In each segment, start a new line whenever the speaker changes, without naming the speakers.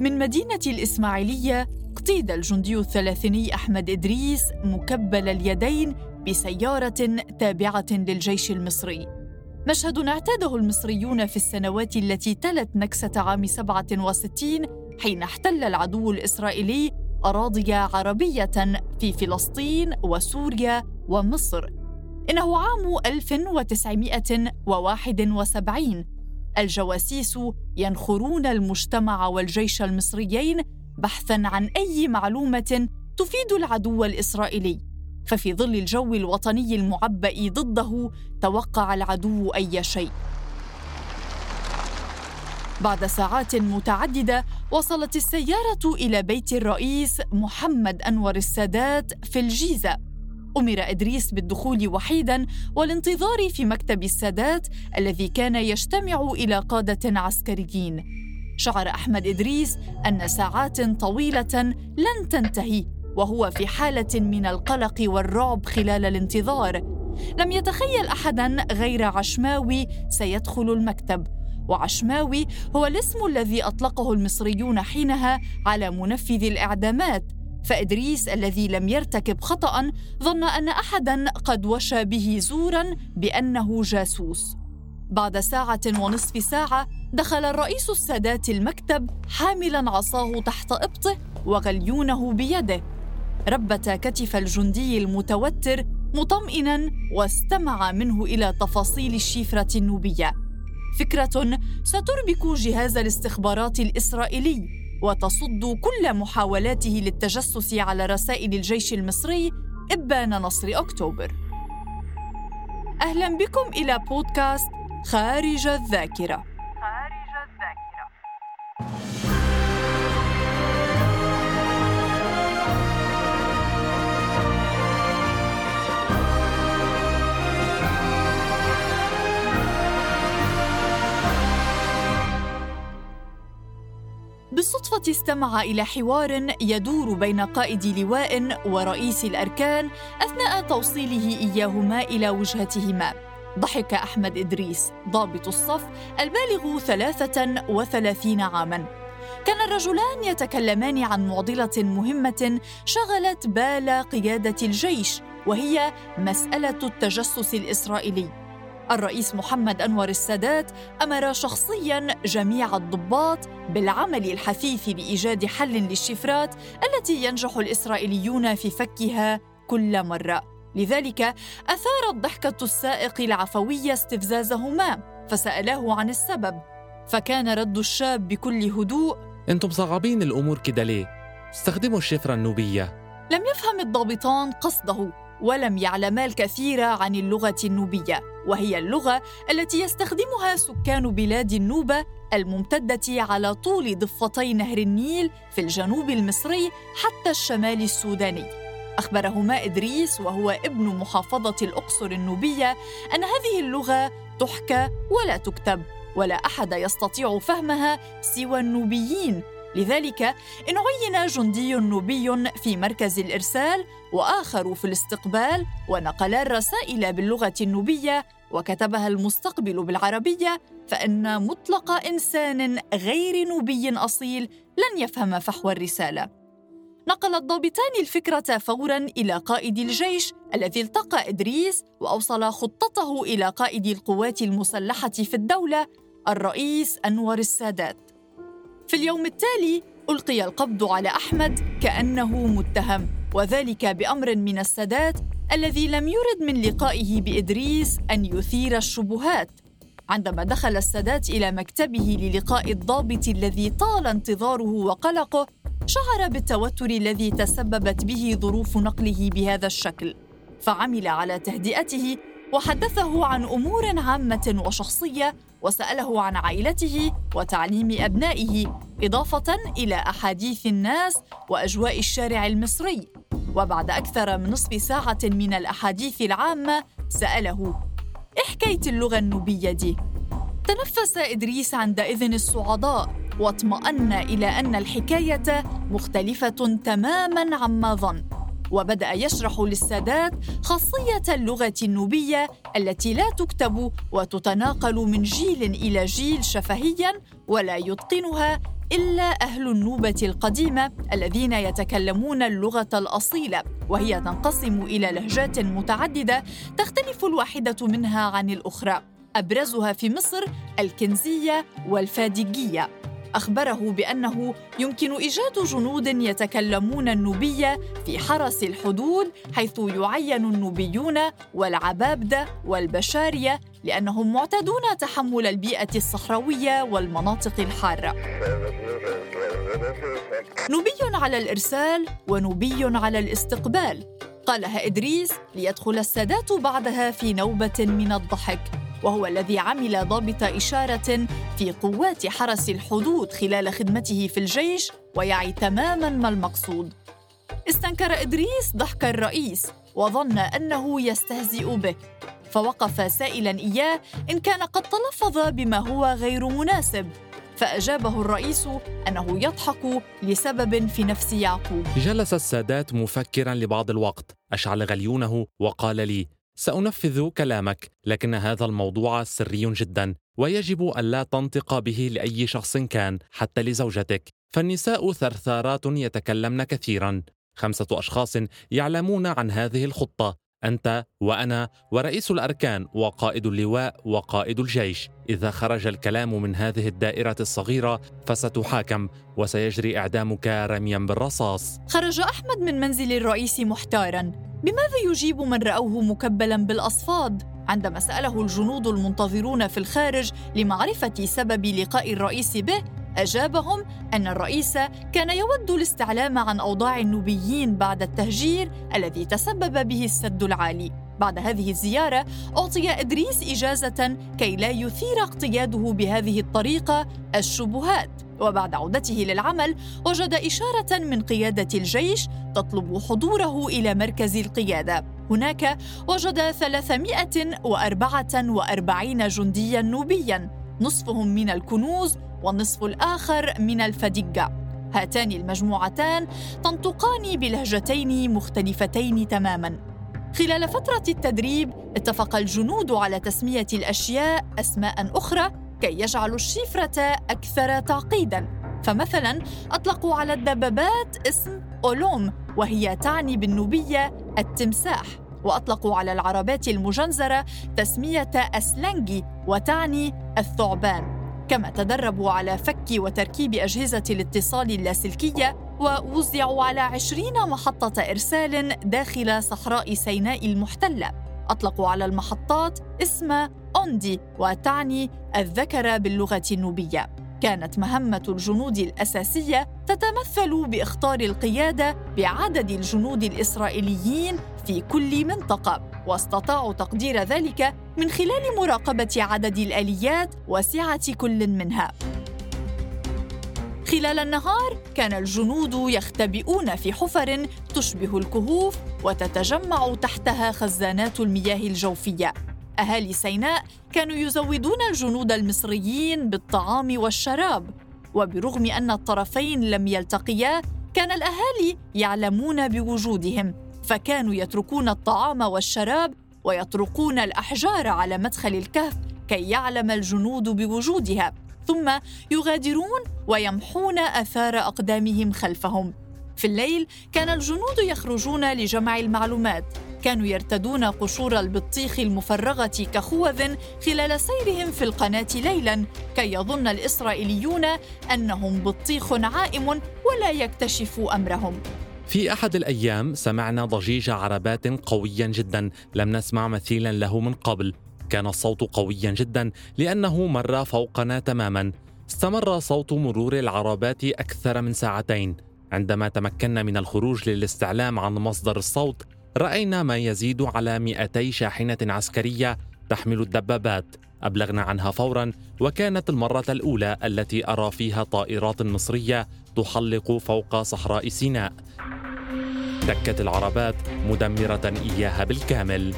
من مدينة الإسماعيلية اقتيد الجندي الثلاثيني أحمد إدريس مكبل اليدين بسيارة تابعة للجيش المصري. مشهد اعتاده المصريون في السنوات التي تلت نكسة عام 67 حين احتل العدو الإسرائيلي أراضي عربية في فلسطين وسوريا ومصر. إنه عام 1971 الجواسيس ينخرون المجتمع والجيش المصريين بحثا عن أي معلومة تفيد العدو الإسرائيلي. ففي ظل الجو الوطني المعبأ ضده توقع العدو أي شيء. بعد ساعات متعددة وصلت السيارة إلى بيت الرئيس محمد أنور السادات في الجيزة. أمر إدريس بالدخول وحيدا والانتظار في مكتب السادات الذي كان يجتمع إلى قادة عسكريين. شعر أحمد إدريس أن ساعات طويلة لن تنتهي وهو في حالة من القلق والرعب خلال الانتظار. لم يتخيل احدا غير عشماوي سيدخل المكتب وعشماوي هو الاسم الذي أطلقه المصريون حينها على منفذ الإعدامات. فإدريس الذي لم يرتكب خطأ ظن أن أحدا قد وشى به زورا بأنه جاسوس. بعد ساعة ونصف ساعة دخل الرئيس السادات المكتب حاملا عصاه تحت إبطه وغليونه بيده. ربت كتف الجندي المتوتر مطمئنا واستمع منه إلى تفاصيل الشفرة النوبية. فكرة ستربك جهاز الاستخبارات الإسرائيلي. وتصد كل محاولاته للتجسس على رسائل الجيش المصري إبان نصر أكتوبر. أهلا بكم إلى بودكاست خارج الذاكرة. استمع إلى حوار يدور بين قائد لواء ورئيس الأركان أثناء توصيله إياهما إلى وجهتهما. ضحك أحمد إدريس ضابط الصف البالغ ثلاثة وثلاثين عاماً. كان الرجلان يتكلمان عن معضلة مهمة شغلت بال قيادة الجيش وهي مسألة التجسس الإسرائيلي. الرئيس محمد أنور السادات أمر شخصيا جميع الضباط بالعمل الحثيث لايجاد حل للشفرات التي ينجح الإسرائيليون في فكها كل مرة. لذلك اثارت ضحكه السائق العفوي استفزازهما فسألاه عن السبب. فكان رد الشاب بكل هدوء
أنتم صعبين الأمور كده ليه؟ استخدموا الشفرة النوبية.
لم يفهم الضابطان قصده ولم يعلما الكثير عن اللغة النوبية. وهي اللغة التي يستخدمها سكان بلاد النوبة الممتدة على طول ضفتي نهر النيل في الجنوب المصري حتى الشمال السوداني. أخبرهما إدريس وهو ابن محافظة الأقصر النوبية أن هذه اللغة تحكى ولا تكتب ولا أحد يستطيع فهمها سوى النوبيين. لذلك إن عين جندي نوبي في مركز الإرسال وآخر في الاستقبال ونقلا الرسائل باللغة النوبية وكتبها المستقبل بالعربية فإن مطلق إنسان غير نوبي أصيل لن يفهم فحوى الرسالة. نقل الضابطان الفكرة فورا إلى قائد الجيش الذي التقى إدريس وأوصل خطته إلى قائد القوات المسلحة في الدولة الرئيس أنور السادات. في اليوم التالي ألقي القبض على أحمد كأنه متهم وذلك بأمر من السادات الذي لم يرد من لقائه بإدريس أن يثير الشبهات. عندما دخل السادات إلى مكتبه للقاء الضابط الذي طال انتظاره وقلقه شعر بالتوتر الذي تسببت به ظروف نقله بهذا الشكل. فعمل على تهدئته وحدثه عن أمور عامة وشخصية وسأله عن عائلته وتعليم أبنائه إضافة إلى أحاديث الناس وأجواء الشارع المصري. وبعد أكثر من نصف ساعة من الأحاديث العامة سأله إيه حكاية اللغة النوبية دي؟ تنفس إدريس عندئذ الصعداء واطمأن إلى أن الحكاية مختلفة تماما عما ظن. وبدأ يشرح للسادات خاصية اللغة النوبية التي لا تكتب وتتناقل من جيل إلى جيل شفهياً ولا يتقنها إلا أهل النوبة القديمة الذين يتكلمون اللغة الأصيلة وهي تنقسم إلى لهجات متعددة تختلف الواحدة منها عن الأخرى أبرزها في مصر الكنزية والفادقية أخبره بأنه يمكن إيجاد جنود يتكلمون النوبية في حرس الحدود حيث يعين النوبيون والعبابدة والبشارية لأنهم معتادون تحمل البيئة الصحراوية والمناطق الحارة. نوبي على الإرسال ونوبي على الاستقبال قالها إدريس ليدخل السادات بعدها في نوبة من الضحك وهو الذي عمل ضابط إشارة في قوات حرس الحدود خلال خدمته في الجيش ويعي تماماً ما المقصود. استنكر إدريس ضحك الرئيس وظن أنه يستهزئ به فوقف سائلا إياه إن كان قد تلفظ بما هو غير مناسب فأجابه الرئيس أنه يضحك لسبب في نفس يعقوب
جلس السادات مفكرا لبعض الوقت أشعل غليونه وقال لي سأنفذ كلامك لكن هذا الموضوع سري جدا ويجب ألا تنطق به لأي شخص كان حتى لزوجتك. فالنساء ثرثارات يتكلمن كثيرا. خمسة أشخاص يعلمون عن هذه الخطة. أنت وأنا ورئيس الأركان وقائد اللواء وقائد الجيش. إذا خرج الكلام من هذه الدائرة الصغيرة فستحاكم وسيجري إعدامك رميا بالرصاص.
خرج أحمد من منزل الرئيس محتارا. بماذا يجيب من رأوه مكبلا بالأصفاد؟ عندما سأله الجنود المنتظرون في الخارج لمعرفة سبب لقاء الرئيس به أجابهم أن الرئيس كان يود الاستعلام عن أوضاع النوبيين بعد التهجير الذي تسبب به السد العالي. بعد هذه الزيارة أعطي إدريس إجازة كي لا يثير اقتياده بهذه الطريقة الشبهات. وبعد عودته للعمل وجد إشارة من قيادة الجيش تطلب حضوره إلى مركز القيادة. هناك وجد 344 جنديا نوبيا نصفهم من الكنوز والنصف الآخر من الفدقة هاتان المجموعتان تنطقان بلهجتين مختلفتين تماما. خلال فترة التدريب اتفق الجنود على تسمية الأشياء أسماء أخرى كي يجعلوا الشفرة أكثر تعقيداً. فمثلاً أطلقوا على الدبابات اسم أولوم وهي تعني بالنوبية التمساح. وأطلقوا على العربات المجنزرة تسمية أسلنجي وتعني الثعبان. كما تدربوا على فك وتركيب أجهزة الاتصال اللاسلكية ووزعوا على عشرين محطة إرسال داخل صحراء سيناء المحتلة. أطلقوا على المحطات اسم أوندي وتعني الذكر باللغة النوبية. كانت مهمة الجنود الأساسية تتمثل باختار القيادة بعدد الجنود الإسرائيليين في كل منطقة واستطاعوا تقدير ذلك من خلال مراقبة عدد الآليات وسعة كل منها. خلال النهار كان الجنود يختبئون في حفر تشبه الكهوف وتتجمع تحتها خزانات المياه الجوفية. أهالي سيناء كانوا يزودون الجنود المصريين بالطعام والشراب. وبرغم أن الطرفين لم يلتقيا كان الأهالي يعلمون بوجودهم. فكانوا يتركون الطعام والشراب ويطرقون الأحجار على مدخل الكهف كي يعلم الجنود بوجودها ثم يغادرون ويمحون آثار أقدامهم خلفهم. في الليل كان الجنود يخرجون لجمع المعلومات. كانوا يرتدون قشور البطيخ المفرغة كخوذ خلال سيرهم في القناة ليلا كي يظن الإسرائيليون أنهم بطيخ عائم ولا يكتشفوا أمرهم.
في أحد الأيام سمعنا ضجيج عربات قويا جدا لم نسمع مثيلا له من قبل. كان الصوت قويا جدا لأنه مر فوقنا تماما. استمر صوت مرور العربات أكثر من ساعتين. عندما تمكنا من الخروج للاستعلام عن مصدر الصوت رأينا ما يزيد على 200 شاحنة عسكرية تحمل الدبابات. أبلغنا عنها فورا وكانت المرة الأولى التي أرى فيها طائرات مصرية تحلق فوق صحراء سيناء. تكت العربات مدمرة إياها بالكامل.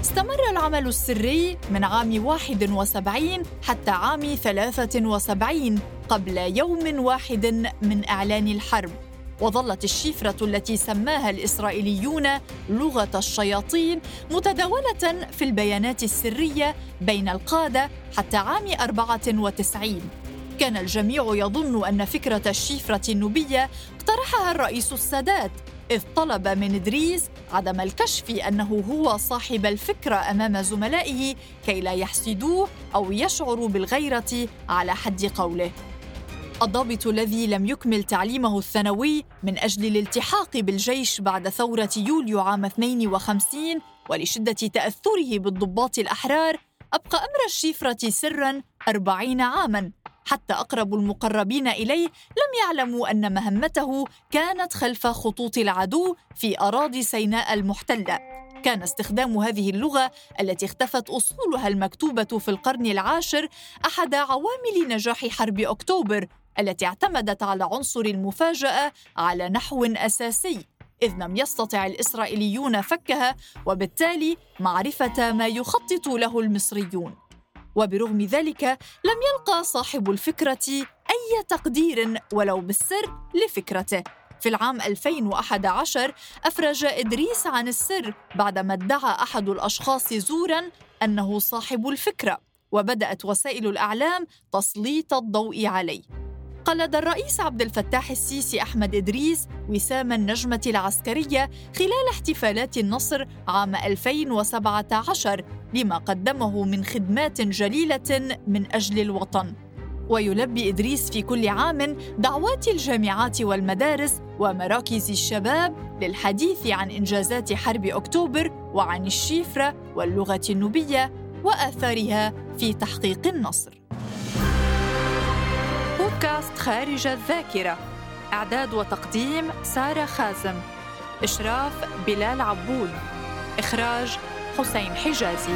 استمر العمل السري من عام 71 حتى عام 73 قبل يوم واحد من إعلان الحرب. وظلت الشفرة التي سماها الإسرائيليون لغة الشياطين متداولة في البيانات السرية بين القادة حتى عام 94 كان الجميع يظن أن فكرة الشفرة النوبية اقترحها الرئيس السادات إذ طلب من إدريس عدم الكشف أنه هو صاحب الفكرة أمام زملائه كي لا يحسدوه أو يشعروا بالغيرة على حد قوله. الضابط الذي لم يكمل تعليمه الثانوي من أجل الالتحاق بالجيش بعد ثورة يوليو عام 52 ولشدة تأثره بالضباط الأحرار أبقى أمر الشفرة سراً أربعين عاماً. حتى أقرب المقربين إليه لم يعلموا أن مهمته كانت خلف خطوط العدو في أراضي سيناء المحتلة. كان استخدام هذه اللغة التي اختفت أصولها المكتوبة في القرن العاشر أحد عوامل نجاح حرب أكتوبر التي اعتمدت على عنصر المفاجأة على نحو أساسي إذ لم يستطع الإسرائيليون فكها وبالتالي معرفة ما يخطط له المصريون. وبرغم ذلك لم يلقى صاحب الفكرة أي تقدير ولو بالسر لفكرته. في العام 2011 أفرج إدريس عن السر بعدما ادعى أحد الأشخاص زورا أنه صاحب الفكرة وبدأت وسائل الإعلام تسليط الضوء عليه. قلد الرئيس عبد الفتاح السيسي أحمد إدريس وسام النجمة العسكرية خلال احتفالات النصر عام 2017 لما قدمه من خدمات جليلة من أجل الوطن. ويلبي إدريس في كل عام دعوات الجامعات والمدارس ومراكز الشباب للحديث عن إنجازات حرب أكتوبر وعن الشفرة واللغة النوبية وآثارها في تحقيق النصر. بودكاست خارج الذاكرة. إعداد وتقديم سارة خازم. إشراف بلال عبود. إخراج حسين حجازي.